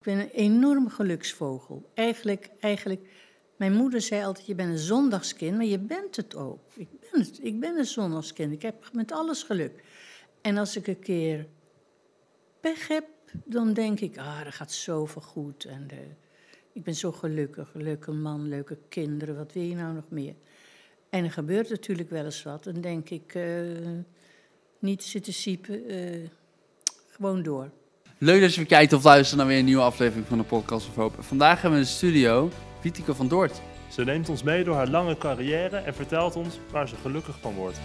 Ik ben een enorm geluksvogel. Eigenlijk, eigenlijk, mijn moeder zei altijd, je bent een zondagskind, maar je bent het ook. Ik ben, het, ik ben een zondagskind, ik heb met alles geluk. En als ik een keer pech heb, dan denk ik, ah, dat gaat zoveel goed. En de, ik ben zo gelukkig, leuke man, leuke kinderen, wat wil je nou nog meer? En er gebeurt natuurlijk wel eens wat. Dan denk ik, uh, niet zitten siepen, uh, gewoon door. Leuk dat je kijkt of luistert naar weer een nieuwe aflevering van de Podcast of Hoop. Vandaag hebben we in de studio Wietike van Doort. Ze neemt ons mee door haar lange carrière en vertelt ons waar ze gelukkig van wordt.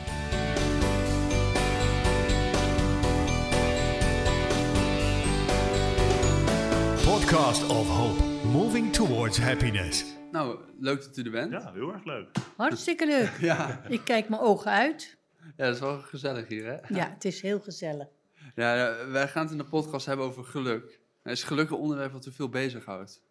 Podcast of Hope. Moving towards happiness. Nou, leuk dat u er bent. Ja, heel erg leuk. Hartstikke leuk. Ja, Ik kijk mijn ogen uit. ja dat is wel gezellig hier, hè? Ja, het is heel gezellig. Ja, wij gaan het in de podcast hebben over geluk. Is geluk een onderwerp wat u veel bezighoudt.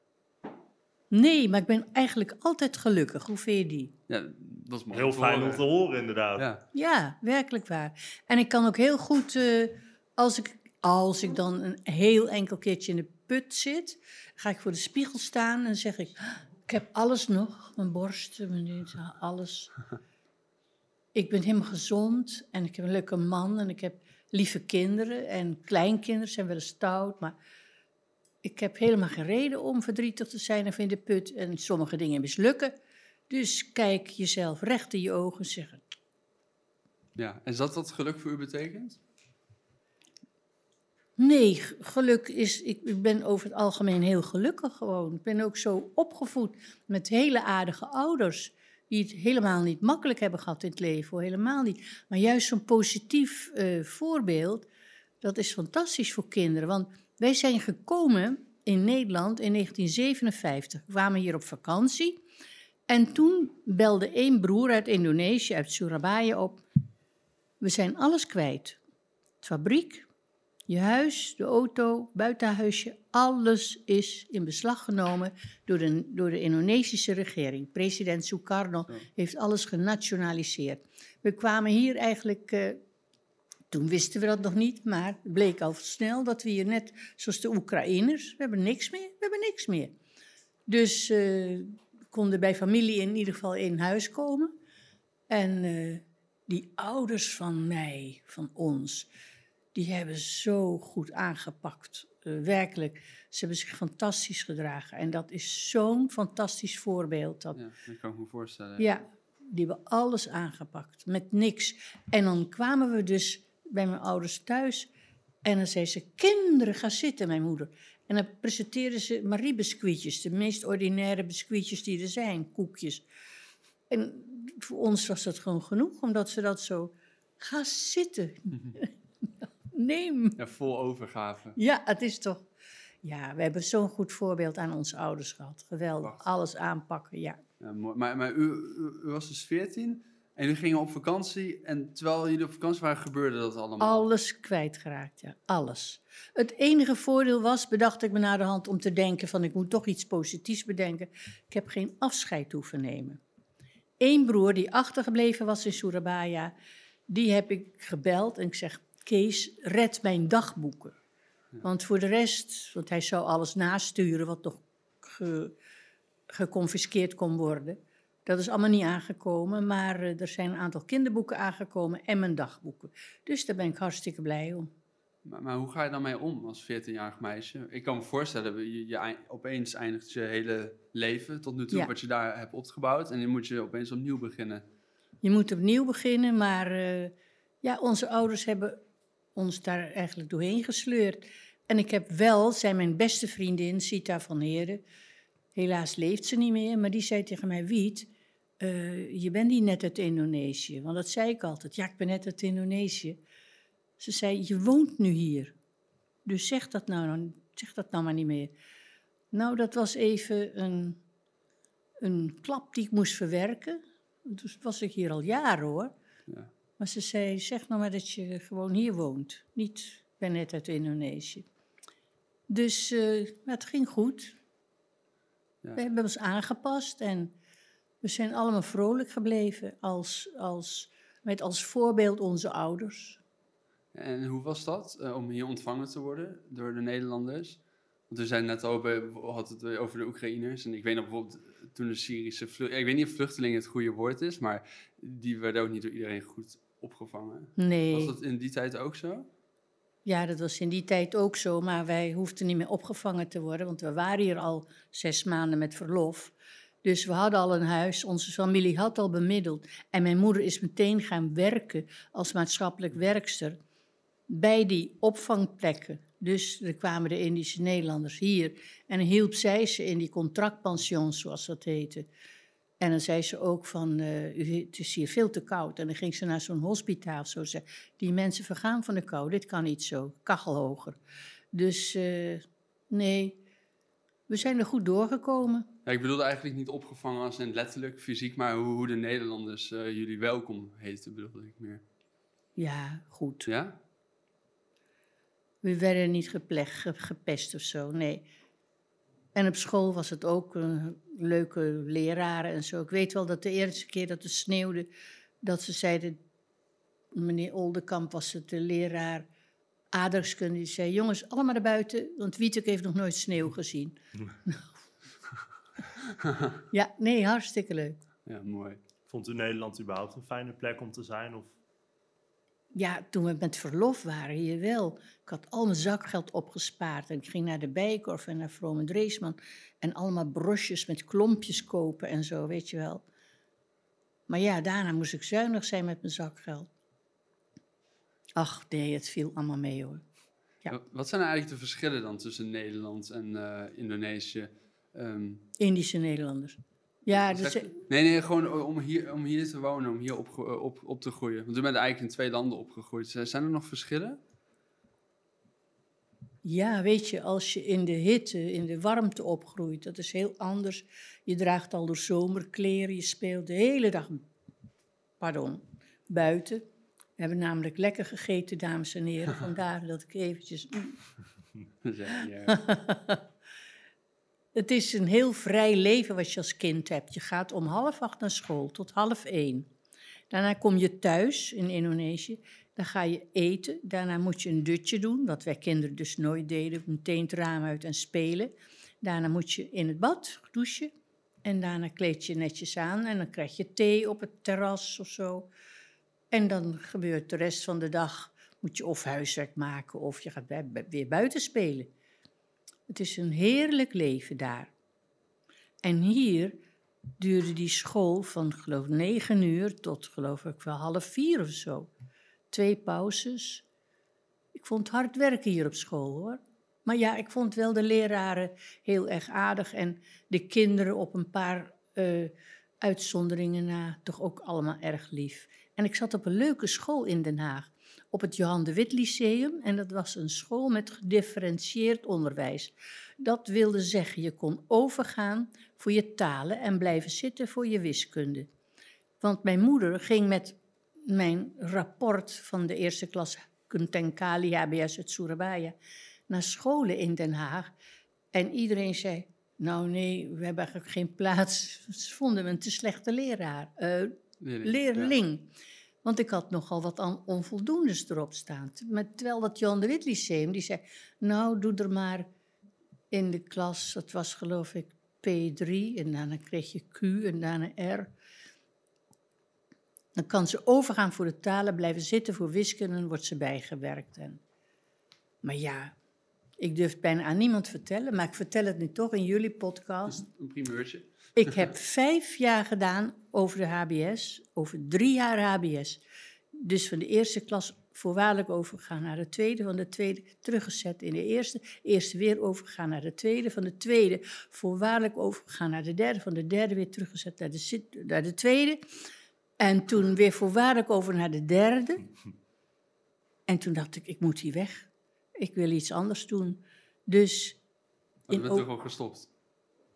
Nee, maar ik ben eigenlijk altijd gelukkig. Hoe vind je die? Ja, dat is mooi. Heel te fijn om horen. te horen, inderdaad. Ja, Ja, werkelijk waar. En ik kan ook heel goed, eh, als, ik, als ik dan een heel enkel keertje in de put zit, ga ik voor de spiegel staan en zeg ik, ik heb alles nog, mijn borsten, mijn dit, alles. Ik ben helemaal gezond en ik heb een leuke man en ik heb lieve kinderen en kleinkinderen zijn wel eens stout, maar ik heb helemaal geen reden om verdrietig te zijn of in de put en sommige dingen mislukken. Dus kijk jezelf recht in je ogen en zeg, ja. Is dat wat geluk voor u betekent? Nee, geluk is. Ik, ik ben over het algemeen heel gelukkig gewoon. Ik ben ook zo opgevoed met hele aardige ouders. Die het helemaal niet makkelijk hebben gehad in het leven, helemaal niet. Maar juist zo'n positief eh, voorbeeld, dat is fantastisch voor kinderen. Want wij zijn gekomen in Nederland in 1957. We kwamen hier op vakantie. En toen belde één broer uit Indonesië, uit Surabaya, op. We zijn alles kwijt. Fabriek, je huis, de auto, buitenhuisje, alles is in beslag genomen door de, door de Indonesische regering. President Sukarno heeft alles genationaliseerd. We kwamen hier eigenlijk, eh, toen wisten we dat nog niet, maar het bleek al snel dat we hier net, zoals de Oekraïners, we hebben niks meer, we hebben niks meer. Dus we konden bij familie in ieder geval in huis komen. En eh, die ouders van mij, van ons, die hebben zo goed aangepakt. Eh, werkelijk, ze hebben zich fantastisch gedragen. En dat is zo'n fantastisch voorbeeld. Dat, Ja, dat kan ik me voorstellen. ja, die hebben alles aangepakt, met niks. En dan kwamen we dus bij mijn ouders thuis. En dan zei ze, kinderen, ga zitten, mijn moeder. En dan presenteerden ze Marie-biscuitjes, de meest ordinaire biscuitjes die er zijn, koekjes. En voor ons was dat gewoon genoeg, omdat ze dat zo... Ga zitten. Neem. Ja, vol overgave. Ja, het is toch... Ja, we hebben zo'n goed voorbeeld aan onze ouders gehad. Geweldig. Wacht. Alles aanpakken, ja. Maar, maar u, was dus 14 en u ging op vakantie. En terwijl jullie op vakantie waren, gebeurde dat allemaal. Alles kwijtgeraakt, ja. Alles. Het enige voordeel was, bedacht ik me na de hand om te denken van ik moet toch iets positiefs bedenken. Ik heb geen afscheid hoeven nemen. Eén broer die achtergebleven was in Surabaya, die heb ik gebeld en ik zeg, Kees, red mijn dagboeken. Want voor de rest, want hij zou alles nasturen wat nog ge, geconfiskeerd kon worden. Dat is allemaal niet aangekomen, maar eh, er zijn een aantal kinderboeken aangekomen en mijn dagboeken. Dus daar ben ik hartstikke blij om. Maar, maar hoe ga je dan mee om als 14-jarig meisje? Ik kan me voorstellen, je, je opeens eindigt je hele leven tot nu toe, Ja. wat je daar hebt opgebouwd. En dan moet je opeens opnieuw beginnen. Je moet opnieuw beginnen, maar eh, ja, onze ouders hebben ons daar eigenlijk doorheen gesleurd. En ik heb wel, zei mijn beste vriendin, Sita van Heren, helaas leeft ze niet meer, maar die zei tegen mij, Wiet, eh, je bent niet net uit Indonesië. Want dat zei ik altijd, ja, ik ben net uit Indonesië. Ze zei, je woont nu hier. Dus zeg dat nou, zeg dat nou maar niet meer. Nou, dat was even een, een klap die ik moest verwerken. Dus was ik hier al jaren hoor. Ja. Maar ze zei, zeg nou maar dat je gewoon hier woont. Niet, ik ben net uit Indonesië. Dus eh, maar het ging goed. Ja. We hebben ons aangepast en we zijn allemaal vrolijk gebleven. Als, als, met als voorbeeld onze ouders. En hoe was dat, eh, om hier ontvangen te worden door de Nederlanders? Want we zijn net al bij, hadden het over de Oekraïners. En ik weet nog bijvoorbeeld toen de Syrische vluchtelingen... Ik weet niet of vluchteling het goede woord is, maar die werden ook niet door iedereen goed opgevangen. Nee. Was dat in die tijd ook zo? Ja, dat was in die tijd ook zo, maar wij hoefden niet meer opgevangen te worden, want we waren hier al zes maanden met verlof. Dus we hadden al een huis, onze familie had al bemiddeld. En mijn moeder is meteen gaan werken als maatschappelijk werkster bij die opvangplekken. Dus er kwamen de Indische Nederlanders hier en hielp zij ze in die contractpensions, zoals dat heette. En dan zei ze ook van, eh, u, het is hier veel te koud. En dan ging ze naar zo'n hospitaal, zo zei die mensen vergaan van de kou, dit kan niet zo, kachel hoger. Dus eh, nee, we zijn er goed doorgekomen. Ja, ik bedoelde eigenlijk niet opgevangen als in letterlijk fysiek, maar hoe, hoe de Nederlanders eh, jullie welkom heten, bedoelde ik meer. Ja, goed. Ja? We werden niet gepleegd, ge- gepest of zo, nee. En op school was het ook eh, leuke leraren en zo. Ik weet wel dat de eerste keer dat het sneeuwde, dat ze zeiden, meneer Oldenkamp was het de leraar aardrijkskunde, die zei, jongens, allemaal naar buiten, want Wietek heeft nog nooit sneeuw gezien. ja, nee, hartstikke leuk. Ja, mooi. Vond u Nederland überhaupt een fijne plek om te zijn? Of Ja, toen we met verlof waren, hier wel. Ik had al mijn zakgeld opgespaard en ik ging naar de Bijkorf en naar Vroom en Dreesman en allemaal brosjes met klompjes kopen en zo, weet je wel. Maar ja, daarna moest ik zuinig zijn met mijn zakgeld. Ach nee, het viel allemaal mee hoor. Ja. Wa- Wat zijn eigenlijk de verschillen dan tussen Nederland en eh, Indonesië? Ehm, Indische Nederlanders. Ja, dus, nee, nee, gewoon om hier, om hier te wonen, om hier op, op, op te groeien. Want u bent eigenlijk in twee landen opgegroeid. Zijn er nog verschillen? Ja, weet je, als je in de hitte, in de warmte opgroeit, dat is heel anders. Je draagt al de zomerkleren, je speelt de hele dag, pardon, buiten. We hebben namelijk lekker gegeten, dames en heren, vandaar dat ik eventjes... Ja. Het is een heel vrij leven wat je als kind hebt. Je gaat om half acht naar school, tot half één. Daarna kom je thuis in Indonesië. Dan ga je eten. Daarna moet je een dutje doen, wat wij kinderen dus nooit deden. Meteen het raam uit en spelen. Daarna moet je in het bad douchen. En daarna kleed je netjes aan en dan krijg je thee op het terras of zo. En dan gebeurt de rest van de dag, moet je of huiswerk maken of je gaat weer buiten spelen. Het is een heerlijk leven daar. En hier duurde die school van geloof negen uur tot geloof ik wel half vier of zo. Twee pauzes. Ik vond hard werken hier op school hoor. Maar ja, ik vond wel de leraren heel erg aardig en de kinderen op een paar eh, uitzonderingen na toch ook allemaal erg lief. En ik zat op een leuke school in Den Haag, op het Johan de Wit Lyceum. En dat was een school met gedifferentieerd onderwijs. Dat wilde zeggen, je kon overgaan voor je talen en blijven zitten voor je wiskunde. Want mijn moeder ging met mijn rapport van de eerste klas Kuntenkali HBS uit Surabaya naar scholen in Den Haag. En iedereen zei, nou nee, we hebben eigenlijk geen plaats. Ze vonden me een te slechte leraar, eh, Leerling. leerling. Want ik had nogal wat onvoldoendes erop staan. Met, terwijl dat Johan de Wit Lyceum, die zei, nou doe er maar in de klas, dat was geloof ik P3 en daarna kreeg je Q en daarna R. Dan kan ze overgaan voor de talen, blijven zitten voor wiskunde en wordt ze bijgewerkt. En... Maar ja, ik durf het bijna aan niemand vertellen, maar ik vertel het nu toch in jullie podcast. Een primeurtje. Ik heb vijf jaar gedaan over de HBS, over drie jaar HBS. Dus van de eerste klas voorwaardelijk overgegaan naar de tweede, van de tweede teruggezet in de eerste, eerste weer overgegaan naar de tweede, van de tweede voorwaardelijk overgegaan naar de derde, van de derde weer teruggezet naar de, naar de tweede. En toen weer voorwaardelijk over naar de derde. En toen dacht ik, ik moet hier weg. Ik wil iets anders doen. Dus Maar je bent toch al gestopt?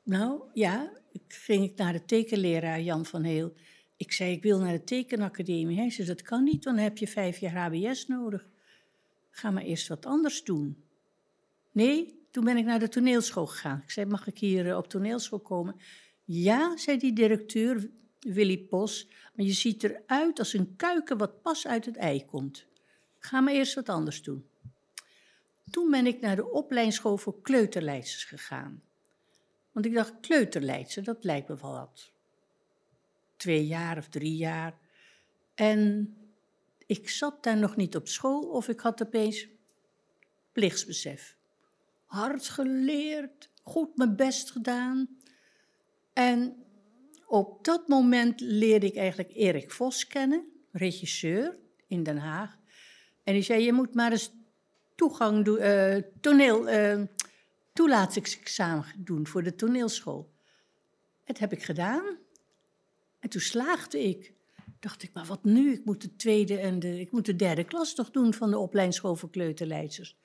nou ja, ging ik naar de tekenleraar Jan van Heel. Ik zei, ik wil naar de tekenacademie. Hij zei, dat kan niet, dan heb je vijf jaar HBS nodig. Ga maar eerst wat anders doen. Nee, toen ben ik naar de toneelschool gegaan. Ik zei, mag ik hier eh, op toneelschool komen? Ja, zei die directeur, Willy Pos, maar je ziet eruit als een kuiken wat pas uit het ei komt. Ga maar eerst wat anders doen. Toen ben ik naar de opleidingsschool voor kleuterleidsters gegaan. Want ik dacht, kleuterleidster, dat lijkt me wel wat. Twee jaar of drie jaar. En ik zat daar nog niet op school of ik had opeens plichtsbesef. Hard geleerd, goed mijn best gedaan. En op dat moment leerde ik eigenlijk Erik Vos kennen, regisseur in Den Haag. En die zei, je moet maar eens toegang doen, eh, toneel, eh, toelatingsexamen doen voor de toneelschool. Dat heb ik gedaan. En toen slaagde ik. Dacht ik, maar wat nu? Ik moet de tweede en de, ik moet de derde klas toch doen van de opleidingsschool voor kleuterleidsters.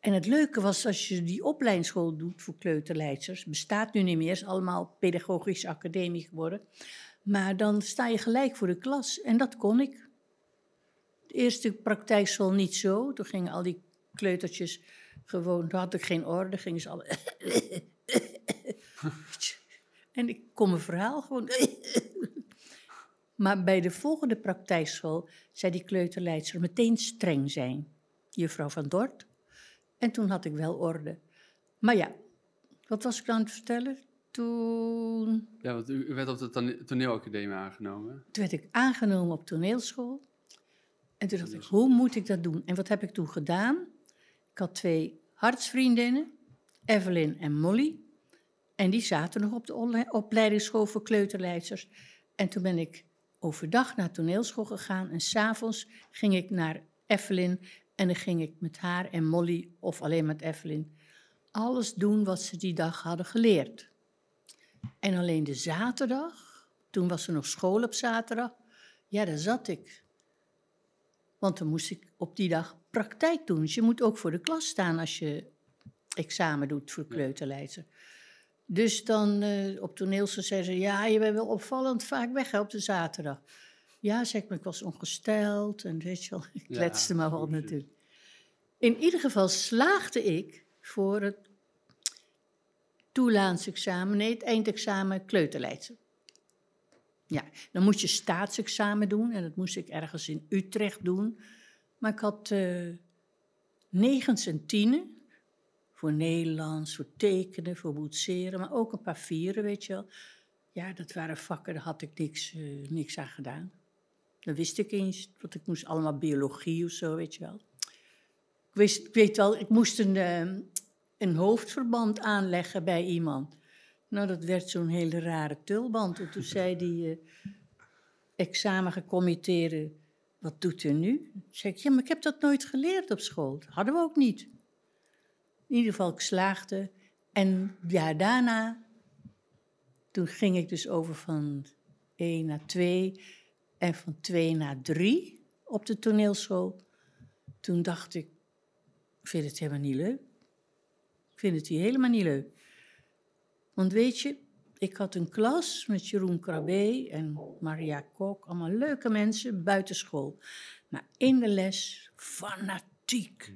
En het leuke was, als je die opleidingsschool doet voor kleuterleidsters, bestaat nu niet meer, is allemaal pedagogische academie geworden. Maar dan sta je gelijk voor de klas en dat kon ik. De eerste praktijkschool niet zo. Toen gingen al die kleutertjes gewoon, toen had ik geen orde, gingen ze alle... en ik kon mijn verhaal gewoon... maar bij de volgende praktijkschool zei die kleuterleidster meteen streng zijn. Juffrouw van Dort. En toen had ik wel orde. Maar ja, wat was ik aan het vertellen? Toen, Ja, want u, werd op de tone- toneelacademie aangenomen. toen werd ik aangenomen op toneelschool. En toen dacht ik, hoe moet ik dat doen? En wat heb ik toen gedaan? Ik had twee hartsvriendinnen, Evelyn en Molly. En die zaten nog op de opleidingsschool voor kleuterleidsters. En toen ben ik overdag naar toneelschool gegaan. En s'avonds ging ik naar Evelyn. En dan ging ik met haar en Molly, of alleen met Evelyn, alles doen wat ze die dag hadden geleerd. En alleen de zaterdag, toen was er nog school op zaterdag, ja, daar zat ik. Want dan moest ik op die dag praktijk doen. Dus je moet ook voor de klas staan als je examen doet voor kleuterleidster. Dus dan eh, op toneelschool zei ze, ja, je bent wel opvallend vaak weg hè, op de zaterdag. Ja, zeg maar ik was ongesteld en weet je wel, ik Ja, kletste maar wel precies. natuurlijk. In ieder geval slaagde ik voor het toelaatsexamen, nee, het eindexamen kleuterleidster. Ja, dan moest je staatsexamen doen en dat moest ik ergens in Utrecht doen. Maar ik had eh negens en tienen voor Nederlands, voor tekenen, voor boetseren, maar ook een paar vieren, weet je wel. Ja, dat waren vakken, daar had ik niks, eh, niks aan gedaan. Dat wist ik eens, want ik moest allemaal biologie of zo, weet je wel. Ik, wist, ik weet wel, ik moest een, eh, een hoofdverband aanleggen bij iemand. Nou, dat werd zo'n hele rare tulband. En toen zei die examengecommitteerde, wat doet u nu? Zei ik, ja, maar ik heb dat nooit geleerd op school. Dat hadden we ook niet. In ieder geval, ik slaagde. En ja, daarna, toen ging ik dus over van 1 naar 2 en van 2 naar 3 op de toneelschool. Toen dacht ik, ik vind het helemaal niet leuk. Ik vind het hier helemaal niet leuk. Want weet je, ik had een klas met Jeroen Krabbe en Maria Kok, allemaal leuke mensen buiten school. Maar in de les fanatiek.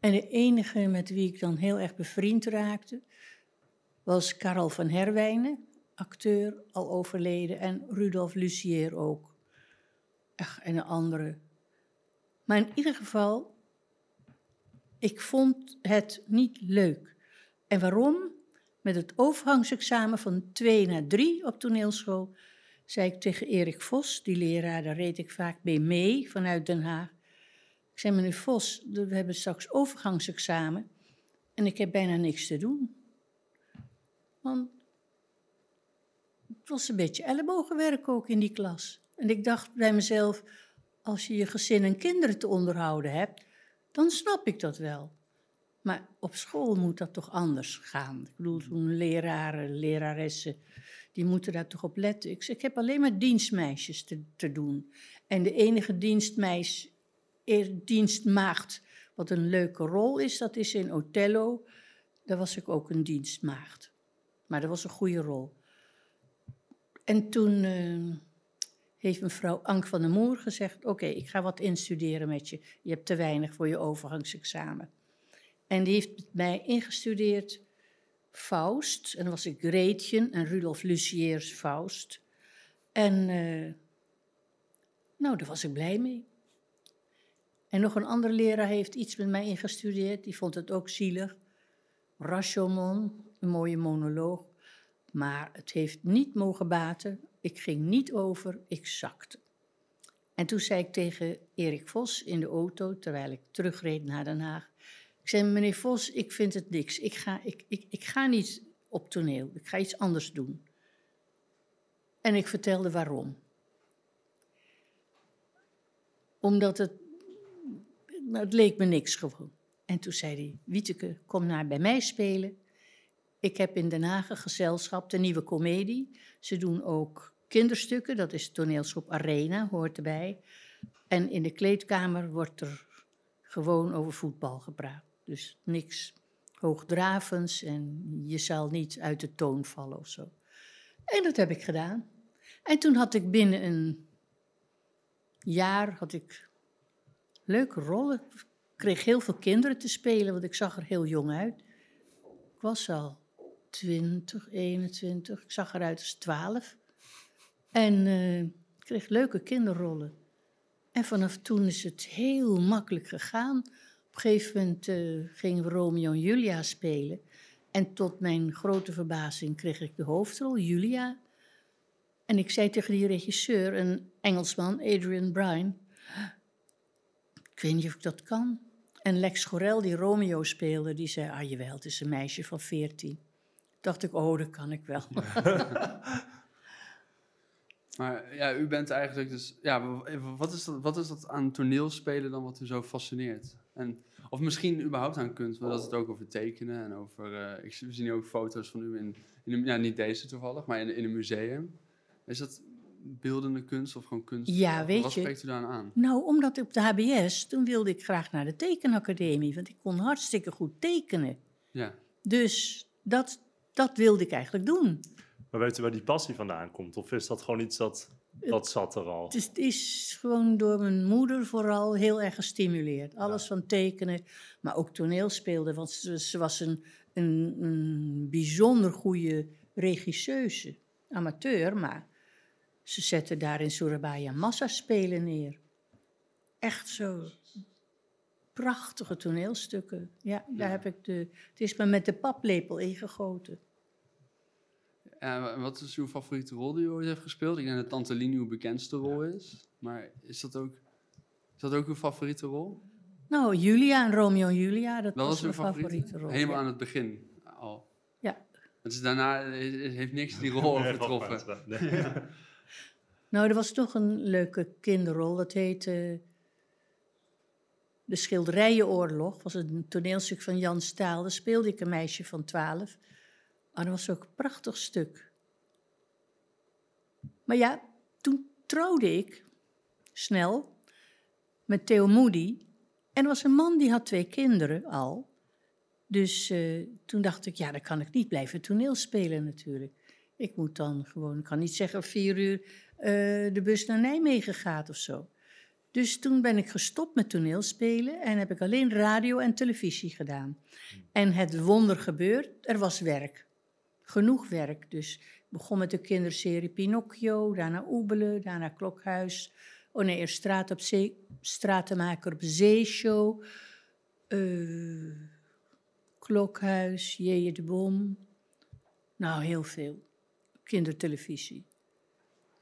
En de enige met wie ik dan heel erg bevriend raakte, was Karel van Herwijnen, acteur, al overleden, en Rudolf Lucier ook. Ach, en een andere. Maar in ieder geval, ik vond het niet leuk. En waarom? Met het overgangsexamen van 2 naar 3 op toneelschool zei ik tegen Erik Vos, die leraar, daar reed ik vaak mee mee vanuit Den Haag. Ik zei, meneer Vos, we hebben straks overgangsexamen en ik heb bijna niks te doen. Want het was een beetje ellebogenwerk ook in die klas. En ik dacht bij mezelf, als je je gezin en kinderen te onderhouden hebt, dan snap ik dat wel. Maar op school moet dat toch anders gaan. Ik bedoel, zo'n leraren, leraressen, die moeten daar toch op letten. Ik, ik heb alleen maar dienstmeisjes te, te doen. En de enige dienstmeis, dienstmaagd, wat een leuke rol is, dat is in Othello. Daar was ik ook een dienstmaagd. Maar dat was een goede rol. En toen eh, heeft mevrouw Ank van der Moer gezegd: Oké, ik ga wat instuderen met je. Je hebt te weinig voor je overgangsexamen. En die heeft mij ingestudeerd Faust. En dan was ik Greetje en Rudolf Luciers Faust. En eh, nou, daar was ik blij mee. En nog een andere leraar heeft iets met mij ingestudeerd. Die vond het ook zielig. Rashomon, een mooie monoloog. Maar het heeft niet mogen baten. Ik ging niet over, ik zakte. En toen zei ik tegen Erik Vos in de auto, terwijl ik terugreed naar Den Haag. Ik zei, meneer Vos, ik vind het niks. Ik ga, ik, ik, ik ga niet op toneel. Ik ga iets anders doen. En ik vertelde waarom. Omdat het, nou, het leek me niks gewoon. En toen zei hij, Wieteke, kom naar bij mij spelen. Ik heb in Den Haag een gezelschap, de Nieuwe Comedie. Ze doen ook kinderstukken, dat is toneelschap Arena, hoort erbij. En in de kleedkamer wordt er gewoon over voetbal gepraat. Dus niks hoogdravends en je zal niet uit de toon vallen of zo. En dat heb ik gedaan. En toen had ik binnen een jaar had ik leuke rollen. Ik kreeg heel veel kinderen te spelen, want ik zag er heel jong uit. Ik was al 20, 21, ik zag eruit als 12. En uh, ik kreeg leuke kinderrollen. En vanaf toen is het heel makkelijk gegaan. Op een gegeven moment uh, gingen we Romeo en Julia spelen. En tot mijn grote verbazing kreeg ik de hoofdrol, Julia. En ik zei tegen die regisseur, een Engelsman, Adrian Bryan... Ik weet niet of ik dat kan. En Lex Gorel, die Romeo speelde, die zei... Ah, jawel, het is een meisje van veertien. dacht ik, oh, dat kan ik wel. Maar ja, u bent eigenlijk dus... Ja, wat is, dat, wat is dat aan toneelspelen dan wat u zo fascineert? En, of misschien überhaupt aan kunst, want dat het ook over tekenen en over... Uh, ik zie nu ook foto's van u in, in een, ja, niet deze toevallig, maar in, in een museum. Is dat beeldende kunst of gewoon kunst? Ja, weet wat je. spreekt u daar aan? Nou, omdat op de HBS, toen wilde ik graag naar de tekenacademie, want ik kon hartstikke goed tekenen. Ja. Dus dat, dat wilde ik eigenlijk doen. Maar weet u waar die passie vandaan komt? Of is dat gewoon iets dat, dat zat er al? Het is, het is gewoon door mijn moeder vooral heel erg gestimuleerd. Alles van tekenen, maar ook toneel speelde. Want ze, ze was een, een, een bijzonder goede regisseuse. Amateur, maar ze zette daar in Surabaya massaspelen neer. Echt zo prachtige toneelstukken. Ja, daar Ja. heb ik de... Het is me met de paplepel ingegoten. En wat is uw favoriete rol die u ooit heeft gespeeld? Ik denk dat Tante Lien uw bekendste rol is. Maar is dat ook, is dat ook uw favoriete rol? Nou, Julia en Romeo en Julia, dat, Dat was uw mijn favoriete? favoriete rol. Helemaal ja. aan het begin al. Ja. Het is daarna eh, heeft niks die rol Nee, overtroffen. Nou, er was nog een leuke kinderrol. Dat heette De Schilderijenoorlog. was een toneelstuk van Jan Staal. Daar speelde ik een meisje van twaalf. Maar dat was ook een prachtig stuk. Maar ja, toen trouwde ik snel met Theo Moody. En er was een man die had twee kinderen al. Dus eh, toen dacht ik, ja, dan kan ik niet blijven toneel spelen natuurlijk. Ik moet dan gewoon, ik kan niet zeggen vier uur eh, de bus naar Nijmegen gaat of zo. Dus toen ben ik gestopt met toneelspelen en heb ik alleen radio en televisie gedaan. En het wonder gebeurt, er was werk. Genoeg werk. Dus begon met de kinderserie Pinocchio, daarna Oebelen, daarna Klokhuis. Oh nee, eerst Straat op Zee, Stratenmaker op Zeeshow. eh Klokhuis, Jeje de Bom. Nou, heel veel. Kindertelevisie.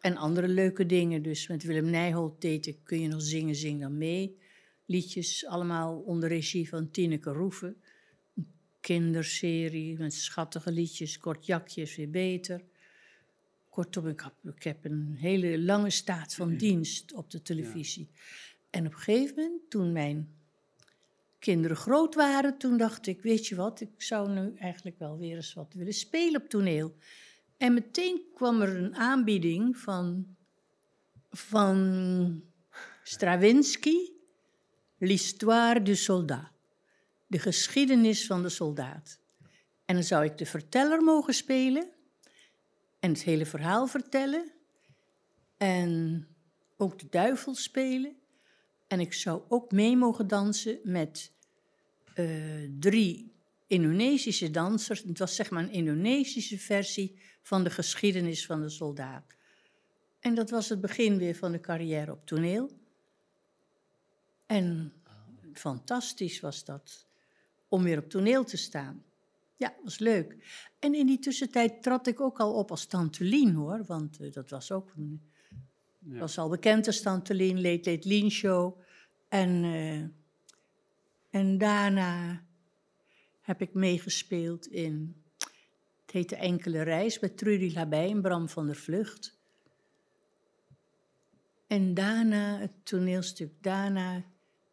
En andere leuke dingen. Dus met Willem Nijholt deed ik Kun je nog zingen, zing dan mee. Liedjes allemaal onder regie van Tineke Roeven. Kinderserie met schattige liedjes. Kort jakjes weer beter. Kortom, ik heb, ik heb een hele lange staat van dienst op de televisie. En op een gegeven moment, toen mijn kinderen groot waren, toen dacht ik, weet je wat, ik zou nu eigenlijk wel weer eens wat willen spelen op toneel. En meteen kwam er een aanbieding van, van Stravinsky, L'histoire du soldat, de geschiedenis van de soldaat. En dan zou ik de verteller mogen spelen en het hele verhaal vertellen en ook de duivel spelen. En ik zou ook mee mogen dansen met eh, drie Indonesische dansers. Het was zeg maar een Indonesische versie van de geschiedenis van de soldaat. En dat was het begin weer van de carrière op toneel. En fantastisch was dat. Om weer op toneel te staan. Ja, was leuk. En in die tussentijd trad ik ook al op als Tante Lien, hoor. Want eh, dat was ook een, Ja. was al bekend als Tante Lien, Late Late Lien Show. En, eh, en daarna heb ik meegespeeld in... Het heette Enkele Reis met Trudy Labij en Bram van der Vlucht. En daarna, het toneelstuk daarna,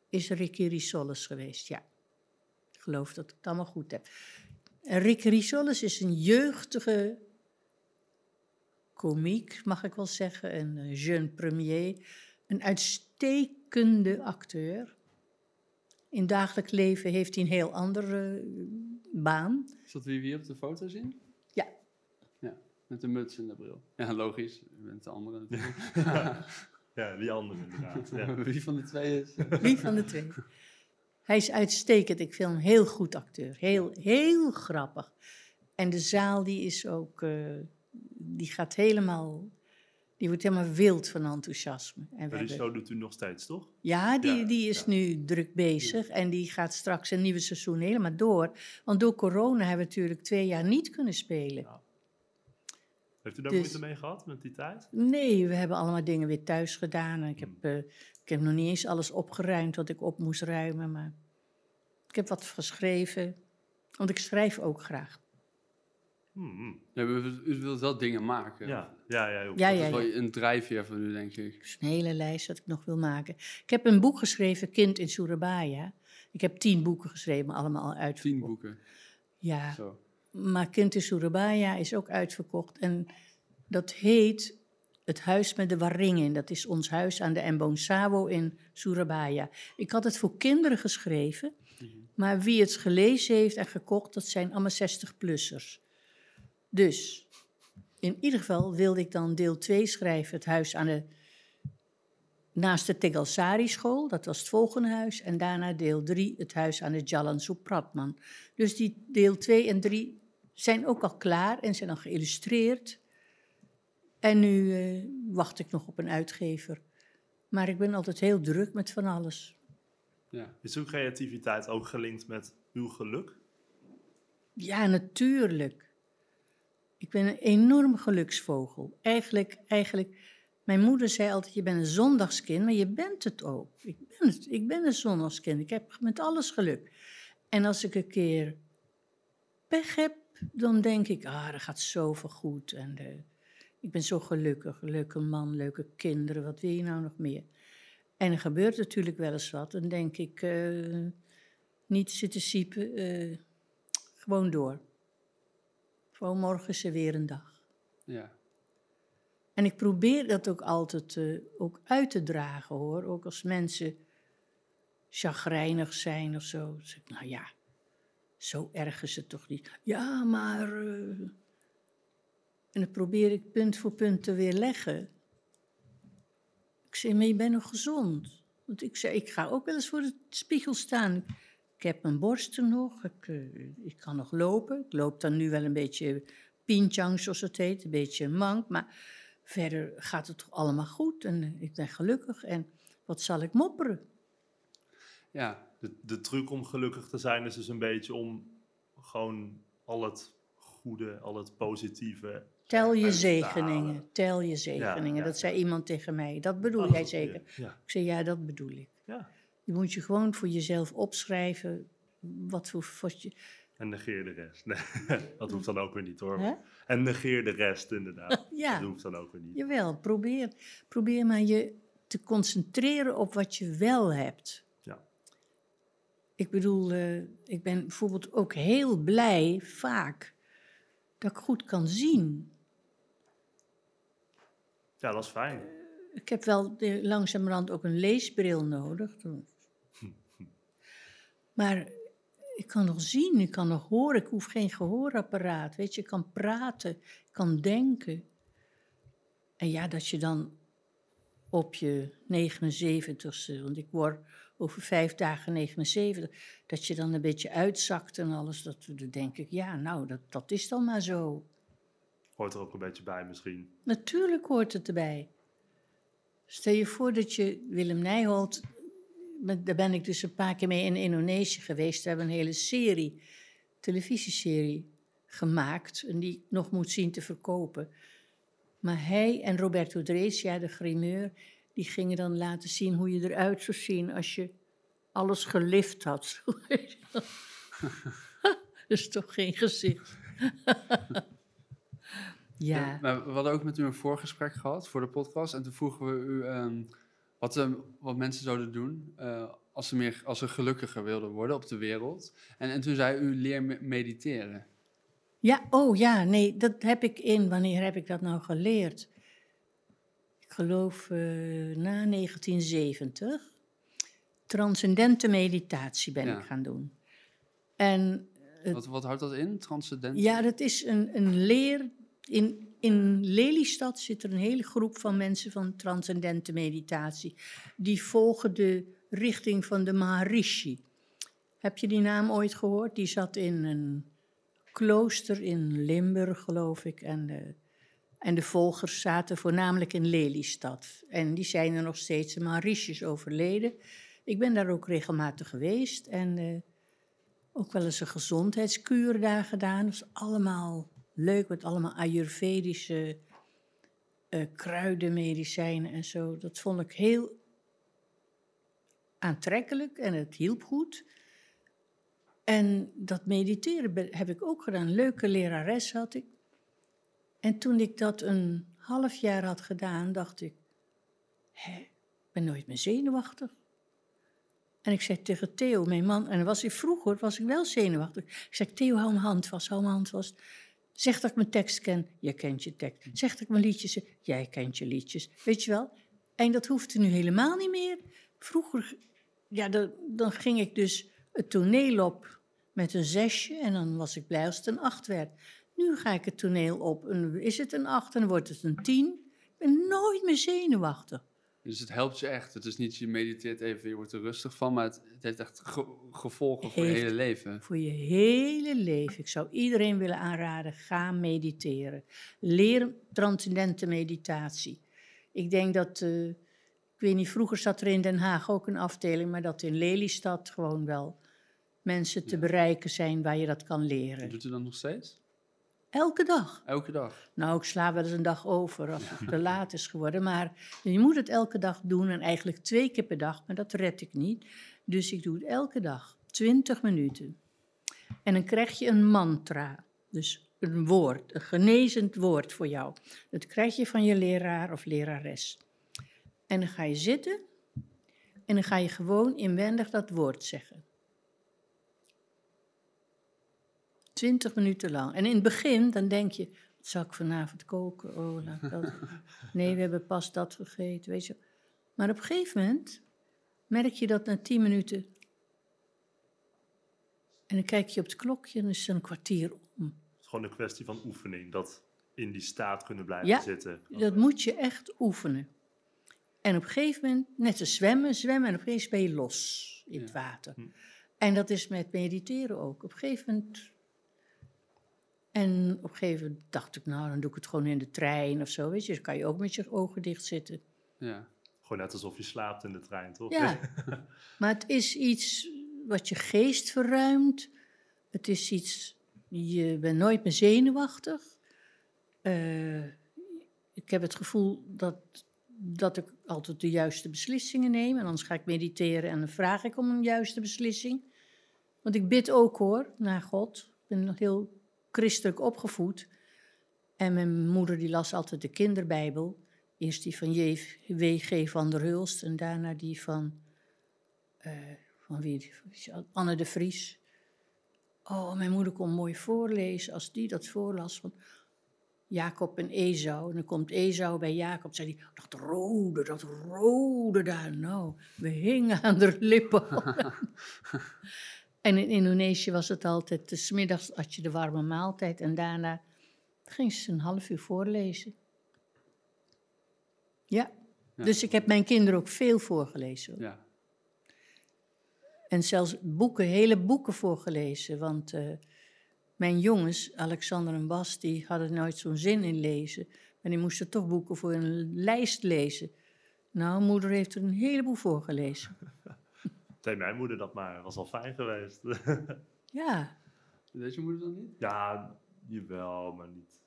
is Ricky Risoles geweest, ja. Ik geloof dat ik het allemaal goed heb. En Ricky Risoles is een jeugdige komiek, mag ik wel zeggen, een eh, jeune premier. Een uitstekende acteur. In dagelijks leven heeft hij een heel andere eh, baan. Is dat wie we hier op de foto zien? Ja. Ja, met de muts en de bril. Ja, logisch. U bent de andere natuurlijk. Ja, die andere inderdaad. Ja. Wie van de twee is? Wie van de twee? Hij is uitstekend. Ik vind hem een heel goed acteur. Heel, heel grappig. En de zaal die is ook, eh, die gaat helemaal, die wordt helemaal wild van enthousiasme. En Maar die hebben- show doet u nog steeds, toch? ja, die, Ja, die is ja. nu druk bezig en die gaat straks een nieuwe seizoen helemaal door. Want door corona hebben we natuurlijk twee jaar niet kunnen spelen. Ja. Heeft u daar Dus- moeite mee gehad met die tijd? Nee, we hebben allemaal dingen weer thuis gedaan. En ik, heb, eh, ik heb nog niet eens alles opgeruimd wat ik op moest ruimen. Maar ik heb wat geschreven, want ik schrijf ook graag. Hmm. Ja, u, wilt wel dingen maken. Ja, ja, ja. joh. Ja, Dat ja, is wel ja. een drijfveer van u, denk ik. Het is een hele lijst wat ik nog wil maken. Ik heb een boek geschreven, Kind in Surabaya. Ik heb tien boeken geschreven, maar allemaal uitverkocht. Tien boeken. Ja, Zo. maar Kind in Surabaya is ook uitverkocht. En dat heet Het Huis met de Waringen. Dat is ons huis aan de Mbonsawo in Surabaya. Ik had het voor kinderen geschreven, maar wie het gelezen heeft en gekocht, dat zijn allemaal 60-plussers. Dus, in ieder geval wilde ik dan deel 2 schrijven, het huis aan de, naast de Tegalsari school, dat was het volgende huis. En daarna deel 3, het huis aan de Jalan Supratman. Dus die deel 2 en 3 zijn ook al klaar en zijn al geïllustreerd. En nu eh, wacht ik nog op een uitgever. Maar ik ben altijd heel druk met van alles. Ja. Is uw creativiteit ook gelinkt met uw geluk? Ja, natuurlijk. Ik ben een enorm geluksvogel. Eigenlijk, eigenlijk, mijn moeder zei altijd, je bent een zondagskind, maar je bent het ook. Ik ben, het, ik ben een zondagskind. Ik heb met alles geluk. En als ik een keer pech heb, dan denk ik, ah, dat gaat zoveel goed. En eh, ik ben zo gelukkig. Leuke man, leuke kinderen, wat wil je nou nog meer? En er gebeurt natuurlijk wel eens wat. Dan denk ik, eh, niet zitten siepen, eh, gewoon door. Gewoon morgen is er weer een dag. ja. En ik probeer dat ook altijd eh, ook uit te dragen hoor. Ook als mensen chagrijnig zijn of zo. Dan zeg ik, nou ja, zo erg is het toch niet. Ja, maar. En dan probeer ik punt voor punt te weerleggen. Ik zeg, maar je bent nog gezond. Want ik zei, ik ga ook wel eens voor de spiegel staan. Ik heb mijn borsten nog, ik, eh, ik kan nog lopen. Ik loop dan nu wel een beetje pinchang, zoals het heet, een beetje mank. Maar verder gaat het toch allemaal goed en eh, ik ben gelukkig. En wat zal ik mopperen? ja. De, de truc om gelukkig te zijn is dus een beetje om gewoon al het goede, al het positieve. Tel je zegeningen, tel je zegeningen. ja, dat zei iemand tegen mij. Dat bedoel Oh, jij zeker? Ik zei, ja, dat bedoel ik. ja. Je moet je gewoon voor jezelf opschrijven wat voor... Wat je, En negeer de rest. Nee, dat hoeft dan ook weer niet hoor. En negeer de rest inderdaad. Ja. Dat hoeft dan ook weer niet. Jawel, probeer, probeer maar je te concentreren op wat je wel hebt. Ja. Ik bedoel, eh, ik ben bijvoorbeeld ook heel blij, vaak, dat ik goed kan zien. Ja, dat is fijn. Ik heb wel de, langzamerhand ook een leesbril nodig. Maar ik kan nog zien, ik kan nog horen. Ik hoef geen gehoorapparaat. Weet je, ik kan praten, ik kan denken. En ja, dat je dan op je 79ste, want ik word over vijf dagen 79, dat je dan een beetje uitzakt en alles. Dat, dan denk ik, ja, nou, dat, dat is dan maar zo. Hoort er ook een beetje bij misschien. Natuurlijk hoort het erbij. Stel je voor dat je Willem Nijholt daar ben ik dus een paar keer mee in Indonesië geweest. We hebben een hele serie, televisieserie gemaakt. En die ik nog moet zien te verkopen. Maar hij en Roberto Drees, ja, de grimeur, die gingen dan laten zien hoe je eruit zou zien als je alles gelift had. Dat is toch geen gezicht. ja. Maar we hadden ook met u een voorgesprek gehad voor de podcast. En toen vroegen we u ehm, wat, ehm, wat mensen zouden doen eh, als, ze meer, als ze gelukkiger wilden worden op de wereld. En, en toen zei u leer me- mediteren. Ja, oh ja, nee, dat heb ik in. Wanneer heb ik dat nou geleerd? Ik geloof eh, na 1970. Transcendente meditatie ben Ja. ik gaan doen. En Het- Wat, wat houdt dat in? Transcendent? ja, dat is een, een leer. In, in Lelystad zit er een hele groep van mensen van transcendente meditatie. Die volgen de richting van de Maharishi. Heb je die naam ooit gehoord? Die zat in een klooster in Limburg, geloof ik. En de, en de volgers zaten voornamelijk in Lelystad. En die zijn er nog steeds. De Maharishi is overleden. Ik ben daar ook regelmatig geweest. En eh, ook wel eens een gezondheidskuur daar gedaan. Dat is allemaal leuk, met allemaal Ayurvedische eh, kruidenmedicijnen en zo. Dat vond ik heel aantrekkelijk en het hielp goed. En dat mediteren heb ik ook gedaan. Leuke lerares had ik. En toen ik dat een half jaar had gedaan, dacht ik, ik ben nooit meer zenuwachtig. En ik zei tegen Theo, mijn man, en was ik vroeger was ik wel zenuwachtig. Ik zei, Theo, hou mijn hand vast, hou mijn hand vast. Zeg dat ik mijn tekst ken, jij kent je tekst. Zeg dat ik mijn liedjes, jij kent je liedjes. Weet je wel? En dat hoefde nu helemaal niet meer. Vroeger, ja, dan, dan ging ik dus het toneel op met een zesje en dan was ik blij als het een acht werd. Nu ga ik het toneel op, en is het een acht en wordt het een tien. Ik ben nooit meer zenuwachtig. Dus het helpt je echt. Het is niet, je mediteert even, je wordt er rustig van. Maar het, het heeft echt ge- gevolgen voor je hele leven. Voor je hele leven. Ik zou iedereen willen aanraden, ga mediteren. Leer transcendente meditatie. Ik denk dat, eh, ik weet niet, vroeger zat er in Den Haag ook een afdeling, maar dat in Lelystad gewoon wel mensen te Ja. bereiken zijn waar je dat kan leren. Doet u dat nog steeds? Elke dag. Elke dag? Nou, ik sla wel eens een dag over als het te laat is geworden. Maar je moet het elke dag doen en eigenlijk twee keer per dag, maar dat red ik niet. Dus ik doe het elke dag, 20 minuten. En dan krijg je een mantra, dus een woord, een genezend woord voor jou. Dat krijg je van je leraar of lerares. En dan ga je zitten en dan ga je gewoon inwendig dat woord zeggen. 20 minuten lang. En in het begin, dan denk je, wat zal ik vanavond koken? Oh, laat dat. Nee, we hebben pas dat gegeten, weet je. Maar op een gegeven moment merk je dat na 10 minuten. En dan kijk je op het klokje en dan is het een kwartier om. Het is gewoon een kwestie van oefening. Dat in die staat kunnen blijven Ja, zitten. Dat moet je echt oefenen. En op een gegeven moment, net als zwemmen, zwemmen en opeens ben je los in het Ja. water. Hm. En dat is met mediteren ook. Op een gegeven moment. En op een gegeven moment dacht ik, nou, dan doe ik het gewoon in de trein of zo. Weet je, dan kan je ook met je ogen dicht zitten. Ja. Gewoon net alsof je slaapt in de trein, toch? Ja, maar het is iets wat je geest verruimt. Het is iets, je bent nooit meer zenuwachtig. Eh, ik heb het gevoel dat, dat ik altijd de juiste beslissingen neem. En anders ga ik mediteren en dan vraag ik om een juiste beslissing. Want ik bid ook hoor, naar God. Ik ben nog heel christelijk opgevoed. En mijn moeder die las altijd de kinderbijbel. Eerst die van W.G. van der Hulst en daarna die van, eh, van wie, Anne de Vries. Oh, mijn moeder kon mooi voorlezen. Als die dat voorlas van Jacob en Esau. En dan komt Esau bij Jacob. Zei hij, dat rode, dat rode daar. Nou, we hingen aan de lippen. en in Indonesië was het altijd, de smiddags had je de warme maaltijd. En daarna ging ze een half uur voorlezen. Ja. Ja. Dus ik heb mijn kinderen ook veel voorgelezen. ja. En zelfs boeken, hele boeken voorgelezen. Want eh, mijn jongens, Alexander en Bas, die hadden nooit zo'n zin in lezen. Maar die moesten toch boeken voor een lijst lezen. Nou, moeder heeft er een heleboel voorgelezen. Deed mijn moeder dat maar, was al fijn geweest. Ja, Deed je moeder dan niet? ja, jawel, maar niet,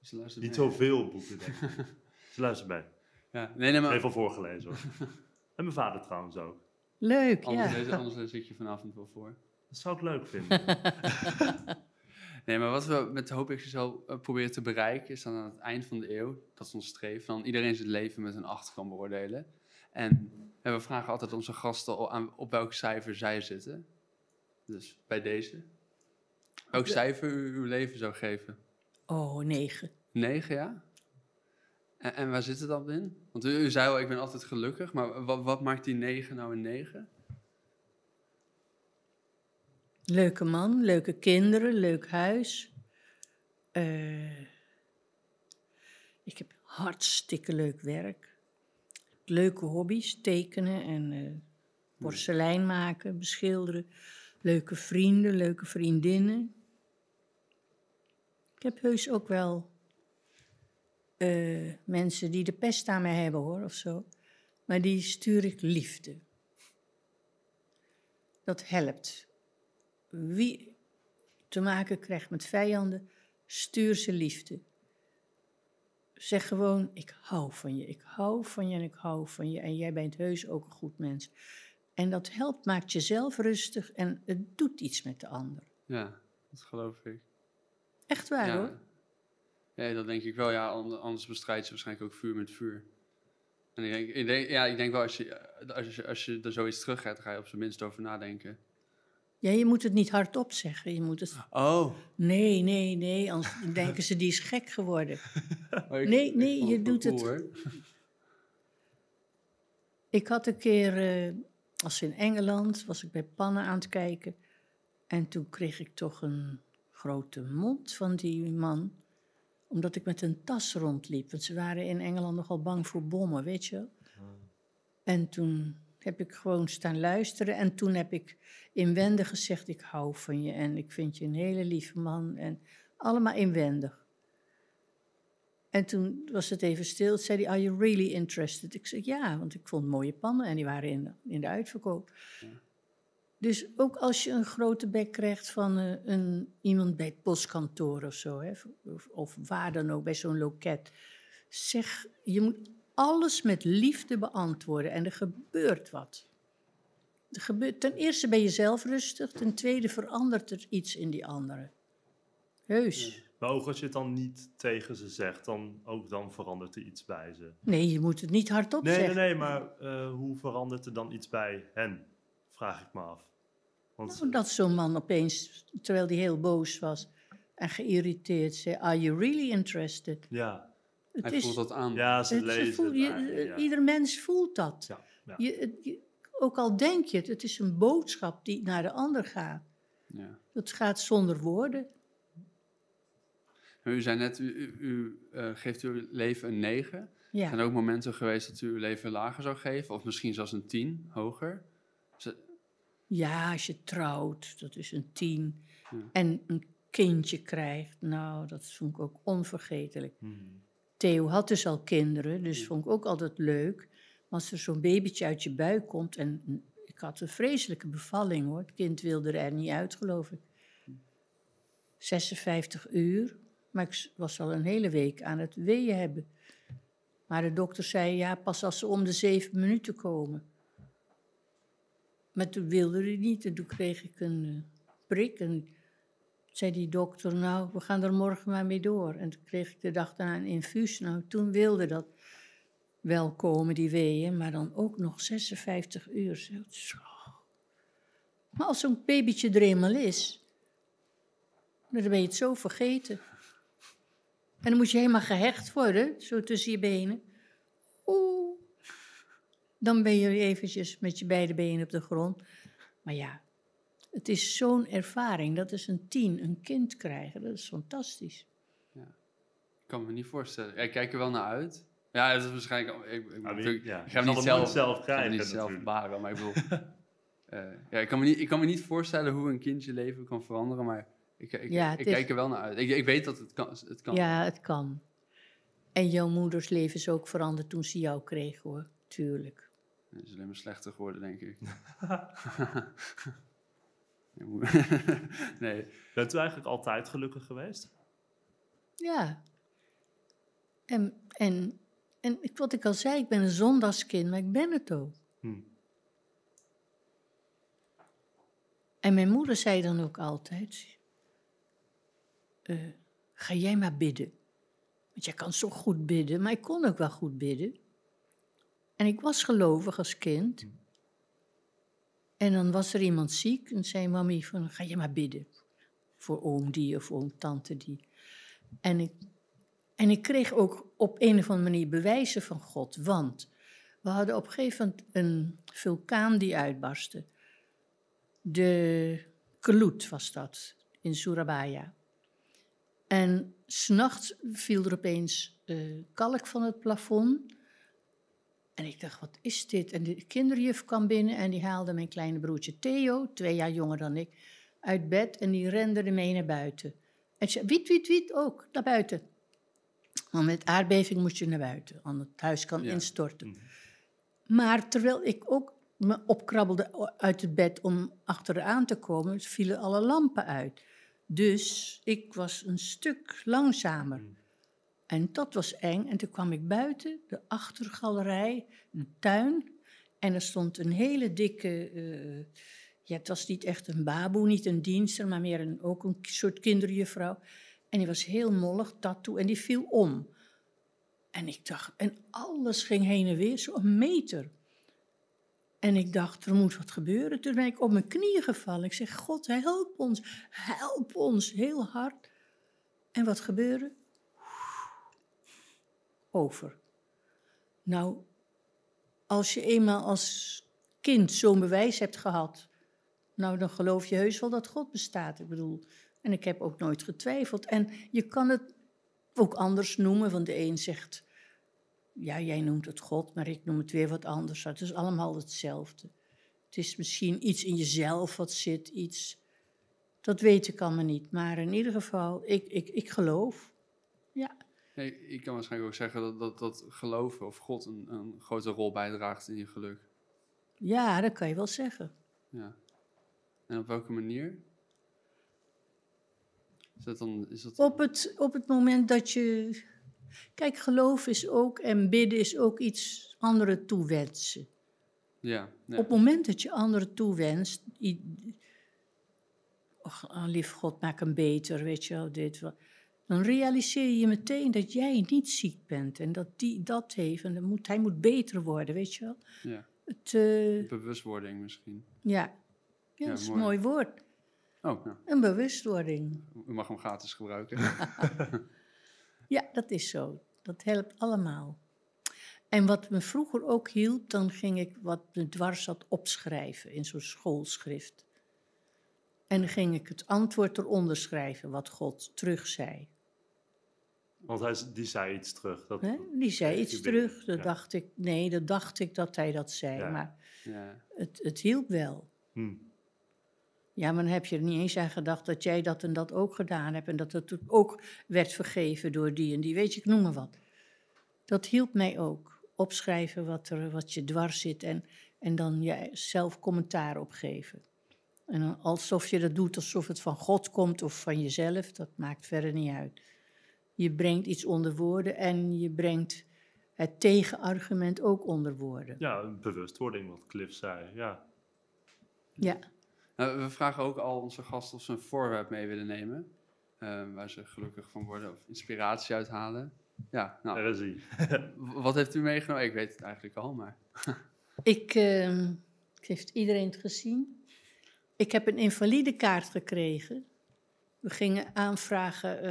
Ze luistert niet mee. zoveel boeken, denk ik. Ze luistert mee. Ja, nee, nee, maar Heeft al voorgelezen hoor. En mijn vader trouwens ook. leuk, anders, ja. lees- anders zit je vanavond wel voor. Dat zou ik leuk vinden. Nee, maar wat we met Hoop XXL eh, proberen te bereiken, is dan aan het eind van de eeuw, dat is ons streven, dan iedereen zijn leven met een 8 kan beoordelen. En eh, we vragen altijd onze gasten aan, op welk cijfer zij zitten. Dus bij deze. Welk cijfer u uw leven zou geven? Oh, negen. 9, ja? En, en waar zit het dan in? Want u, u zei al, ik ben altijd gelukkig, maar wat, wat maakt die 9 nou een 9? Leuke man, leuke kinderen, leuk huis. Eh, ik heb hartstikke leuk werk. Leuke hobby's, tekenen en eh, porselein maken, beschilderen. Leuke vrienden, leuke vriendinnen. Ik heb heus ook wel eh, mensen die de pest aan mij hebben hoor, of zo. Maar die stuur ik liefde. Dat helpt wie te maken krijgt met vijanden, stuur ze liefde. Zeg gewoon, ik hou van je, ik hou van je en ik hou van je. En jij bent heus ook een goed mens. En dat helpt, maakt jezelf rustig en het doet iets met de ander. Ja, dat geloof ik. Echt waar ja. hoor. Ja, dat denk ik wel. Ja, ander- anders bestrijd je waarschijnlijk ook vuur met vuur. En ik denk, ik denk, ja, ik denk wel, als je, als, je, als je er zoiets terug gaat, ga je op zijn minst over nadenken. Ja, je moet het niet hardop zeggen. Je moet het, Oh. nee, nee, nee, anders denken ze die is gek geworden. Nee, nee, je doet het-. Ik had een keer, eh, als in Engeland, was ik bij pannen aan het kijken. En toen kreeg ik toch een grote mond van die man. Omdat ik met een tas rondliep. Want ze waren in Engeland nogal bang voor bommen, weet je. En toen heb ik gewoon staan luisteren. En toen heb ik inwendig gezegd, ik hou van je. En ik vind je een hele lieve man. En allemaal inwendig. En toen was het even stil. Zei hij, are you really interested? Ik zei, ja, want ik vond mooie pannen en die waren in, de- in de uitverkoop. Dus ook als je een grote bek krijgt van eh, een, iemand bij het postkantoor of zo, hè, of, of waar dan ook, bij zo'n loket. Zeg, je moet alles met liefde beantwoorden en er gebeurt wat. Er gebeurt, ten eerste ben je zelf rustig, ten tweede verandert er iets in die andere. Heus. Maar ook als je het dan niet tegen ze zegt, dan, ook dan verandert er iets bij ze. Nee, je moet het niet hardop Nee, nee, zeggen. nee, maar eh, hoe verandert er dan iets bij hen? Vraag ik me af. Want Nou, dat zo'n man opeens, terwijl hij heel boos was en geïrriteerd, zei: Are you really interested? ja, Het Hij is, voelt dat aan. ja, ze het- lezen je- ja. Ieder mens voelt dat. Ja, ja. Je, het- je- ook al denk je het, het is een boodschap die naar de ander gaat. Ja. Dat gaat zonder woorden. U zei net, u, u, u, eh, geeft uw leven een 9. Ja. Zijn er ook momenten geweest dat u uw leven lager zou geven? Of misschien zelfs een 10, hoger? Ja, als je trouwt, dat is een tien. Ja. En een kindje krijgt, nou, dat vond ik ook onvergetelijk. Mhm. Theo had dus al kinderen, dus vond ik ook altijd leuk. Maar als er zo'n babytje uit je buik komt en ik had een vreselijke bevalling hoor. Het kind wilde er niet uit, geloof ik. 56 uur, maar ik was al een hele week aan het weeën hebben. Maar de dokter zei, ja, pas als ze om de zeven minuten komen. Maar toen wilde hij niet en toen kreeg ik een eh, prik en zei die dokter, nou, we gaan er morgen maar mee door. En toen kreeg ik de dag daarna een infuus. Nou, toen wilde dat wel komen, die weeën, maar dan ook nog 56 uur. Zo. Maar als zo'n babytje er eenmaal is, dan ben je het zo vergeten. En dan moet je helemaal gehecht worden, zo tussen je benen. Oeh. Dan ben je eventjes met je beide benen op de grond. Maar ja, het is zo'n ervaring. Dat is een tien, een kind krijgen. Dat is fantastisch. Ik kan me niet voorstellen. Ja, Ik kijk er wel naar uit. Ja, dat is waarschijnlijk... Ik, ik, Ja, wie- ja, ik ga niet zelf, zelf krijgen niet zelf baren, maar ik bedoel... eh, ja, ik, kan me niet, ik kan me niet voorstellen hoe een kind je leven kan veranderen, maar ik, ik, Ja, ik is- kijk er wel naar uit. Ik, ik weet dat het kan. Het kan. Ja, het kan. En jouw moeders leven is ook veranderd toen ze jou kreeg, hoor. Tuurlijk. Het is alleen maar slechter geworden, denk ik. Nee, Bent u eigenlijk altijd gelukkig geweest? Ja. En, en, en ik- wat ik al zei, ik ben een zondagskind, maar ik ben het ook. Hm. En mijn moeder zei dan ook altijd: eh, Ga jij maar bidden. Want jij kan zo goed bidden, maar ik kon ook wel goed bidden. En ik was gelovig als kind. En dan was er iemand ziek en zei mami van, ga je maar bidden. Voor oom die of oom tante die. En ik, en ik kreeg ook op een of andere manier bewijzen van God. Want we hadden op een gegeven moment een vulkaan die uitbarstte. De Kelut was dat, in Surabaya. En s'nachts viel er opeens eh, kalk van het plafond. En ik dacht, wat is dit? En de kinderjuf kwam binnen en die haalde mijn kleine broertje Theo, twee jaar jonger dan ik, uit bed en die rende ermee naar buiten. En zei, wiet, wiet, wiet, ook, naar buiten. Want met aardbeving moest je naar buiten, want het huis kan Ja. instorten. Maar terwijl ik ook me opkrabbelde uit het bed om achteraan te komen, vielen alle lampen uit. Dus ik was een stuk langzamer. En dat was eng. En toen kwam ik buiten, de achtergalerij, de tuin. En er stond een hele dikke. eh, ja, het was niet echt een baboe, niet een dienster, maar meer een, ook een soort kinderjuffrouw. En die was heel mollig, tattoo, en die viel om. En ik dacht, en alles ging heen en weer, zo'n meter. En ik dacht, er moet wat gebeuren. Toen ben ik op mijn knieën gevallen. Ik zeg, God, help ons, help ons, heel hard. En wat gebeurde? Over. Nou, als je eenmaal als kind zo'n bewijs hebt gehad, nou dan geloof je heus wel dat God bestaat. Ik bedoel, en ik heb ook nooit getwijfeld. En je kan het ook anders noemen, want de een zegt, ja, jij noemt het God, maar ik noem het weer wat anders. Het is allemaal hetzelfde. Het is misschien iets in jezelf wat zit, iets. Dat weet ik allemaal niet. Maar in ieder geval, ik, ik, ik geloof. Nee, ik kan waarschijnlijk ook zeggen dat, dat, dat geloven of God een, een grote rol bijdraagt in je geluk. ja, dat kan je wel zeggen. Ja. En op welke manier? Is dat dan... Is dat, Op het, op het moment dat je. Kijk, geloof is ook en bidden is ook iets anderen toewensen. ja, ja. Op het moment dat je anderen toewenst. Och, lief God, maak hem beter, weet je wel, dit wel. Dan realiseer je meteen dat jij niet ziek bent en dat die dat heeft en dan moet, hij moet beter worden, weet je wel. ja. Het, eh, Bewustwording misschien. ja. ja, Ja, dat is een mooi. mooi woord. Oh, nou, Een bewustwording. u mag hem gratis gebruiken. Ja, dat is zo. Dat helpt allemaal. En wat me vroeger ook hielp, dan ging ik wat me dwars zat opschrijven in zo'n schoolschrift. En dan ging ik het antwoord eronder schrijven, wat God terug zei. Want hij, die zei iets terug. Dat, Hè? Die zei iets terug, Ja. dacht ik, nee, dat dacht ik dat hij dat zei, Ja. maar ja. het, het hielp wel. Hm. Ja, maar dan heb je er niet eens aan gedacht dat jij dat en dat ook gedaan hebt en dat het ook werd vergeven door die en die, weet je, ik noem maar wat. Dat hielp mij ook. Opschrijven wat, er, wat je dwars zit en, en dan je zelf commentaar opgeven. En alsof je dat doet alsof het van God komt of van jezelf, dat maakt verder niet uit. Je brengt iets onder woorden en je brengt het tegenargument ook onder woorden. Ja, een bewustwording, wat Cliff zei. Ja. Ja. Nou, we vragen ook al onze gasten of ze een voorwerp mee willen nemen. eh, waar ze gelukkig van worden of inspiratie uithalen. Ja, nou, Daar is hij. wat heeft u meegenomen? Ik weet het eigenlijk al, maar... Ik, ehm, heeft iedereen het gezien? Ik heb een invalidekaart gekregen. We gingen aanvragen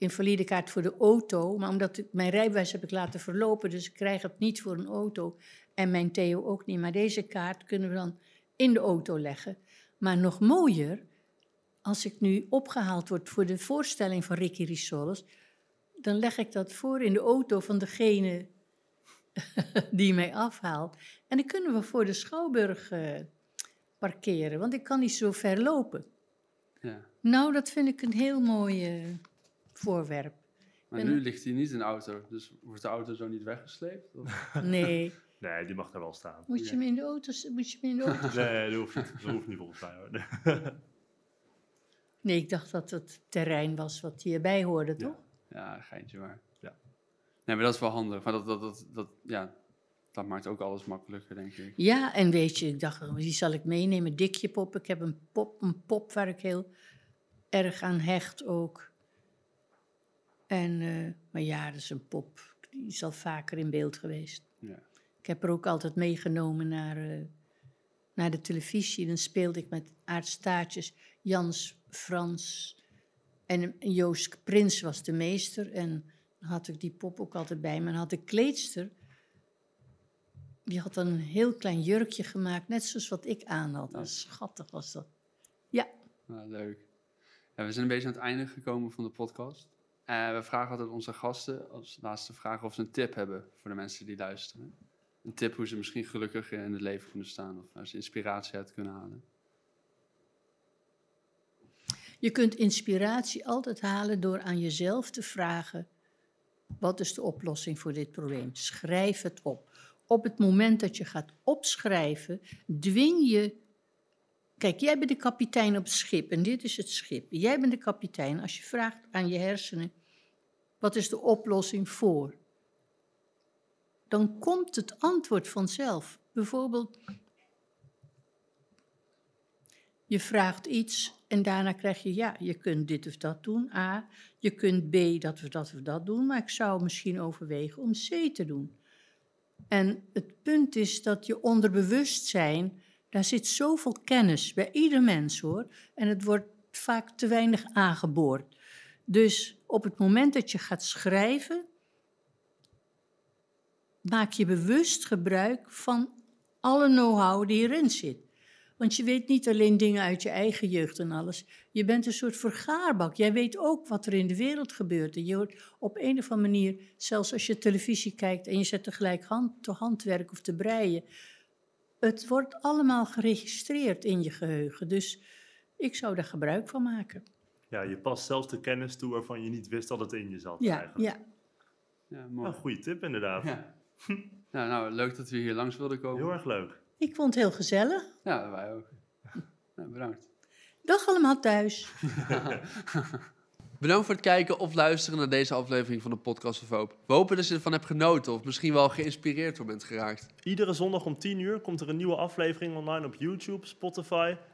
eh invalidekaart voor de auto, maar omdat ik mijn rijbewijs heb ik laten verlopen, dus ik krijg het niet voor een auto en mijn Theo ook niet. Maar deze kaart kunnen we dan in de auto leggen. Maar nog mooier, als ik nu opgehaald word voor de voorstelling van Ricky Rissoles, dan leg ik dat voor in de auto van degene die mij afhaalt. En dan kunnen we voor de Schouwburg eh, parkeren, want ik kan niet zo ver lopen. Ja. Nou, dat vind ik een heel mooi eh, voorwerp. Maar nu ligt hij niet in de auto, dus wordt de auto zo niet weggesleept? Of? Nee, Nee, die mag daar wel staan. Moet je hem in de auto... Moet je hem in de auto... Nee, dat hoeft niet, dat hoeft niet volgens mij hoor. Nee, ik dacht dat het terrein was wat hierbij hoorde, toch? Ja, geintje maar. Ja. Nee, maar dat is wel handig. Maar dat, dat, dat, dat, ja, dat maakt ook alles makkelijker, denk ik. Ja, en weet je, ik dacht, die zal ik meenemen. Dikje pop. Ik heb een pop, een pop waar ik heel erg aan hecht ook. En, eh, maar ja, dat is een pop. Die is al vaker in beeld geweest. Ja. Ik heb haar ook altijd meegenomen naar, eh, naar de televisie. Dan speelde ik met Aart Staartjes, Jans, Frans en Joost Prins was de meester. En dan had ik die pop ook altijd bij me. En had de kleedster, die had dan een heel klein jurkje gemaakt, net zoals wat ik aan had. Dat is schattig was dat. Ja, Nou, leuk. Ja, we zijn een beetje aan het einde gekomen van de podcast. Eh, we vragen altijd onze gasten als laatste vraag of ze een tip hebben voor de mensen die luisteren. Een tip hoe ze misschien gelukkiger in het leven kunnen staan of waar ze inspiratie uit kunnen halen. Je kunt inspiratie altijd halen door aan jezelf te vragen: wat is de oplossing voor dit probleem? Schrijf het op. Op het moment dat je gaat opschrijven, dwing je. Kijk, jij bent de kapitein op het schip en dit is het schip. Jij bent de kapitein. Als je vraagt aan je hersenen: wat is de oplossing voor? Dan komt het antwoord vanzelf. Bijvoorbeeld, je vraagt iets en daarna krijg je, ja, je kunt dit of dat doen, A. Je kunt B, dat of dat of dat doen, maar ik zou misschien overwegen om C te doen. En het punt is dat je onderbewustzijn, daar zit zoveel kennis bij ieder mens hoor. En het wordt vaak te weinig aangeboord. Dus op het moment dat je gaat schrijven, maak je bewust gebruik van alle know-how die erin zit. Want je weet niet alleen dingen uit je eigen jeugd en alles. Je bent een soort vergaarbak. Jij weet ook wat er in de wereld gebeurt. En je hoort op een of andere manier, zelfs als je televisie kijkt en je zet tegelijk hand, te handwerk of te breien. Het wordt allemaal geregistreerd in je geheugen. Dus ik zou daar gebruik van maken. Ja, je past zelfs de kennis toe waarvan je niet wist dat het in je zat Ja, eigenlijk. ja. Ja, Nou, mooi. goede tip inderdaad. Ja. nou, nou, leuk dat we hier langs wilden komen. Heel erg leuk. Ik vond het heel gezellig. Ja, wij ook. Nou, bedankt. Dag allemaal thuis. Bedankt voor het kijken of luisteren naar deze aflevering van de Podcast of Hoop. We hopen dat je ervan hebt genoten of misschien wel geïnspireerd door bent geraakt. Iedere zondag om 10 uur komt er een nieuwe aflevering online op YouTube, Spotify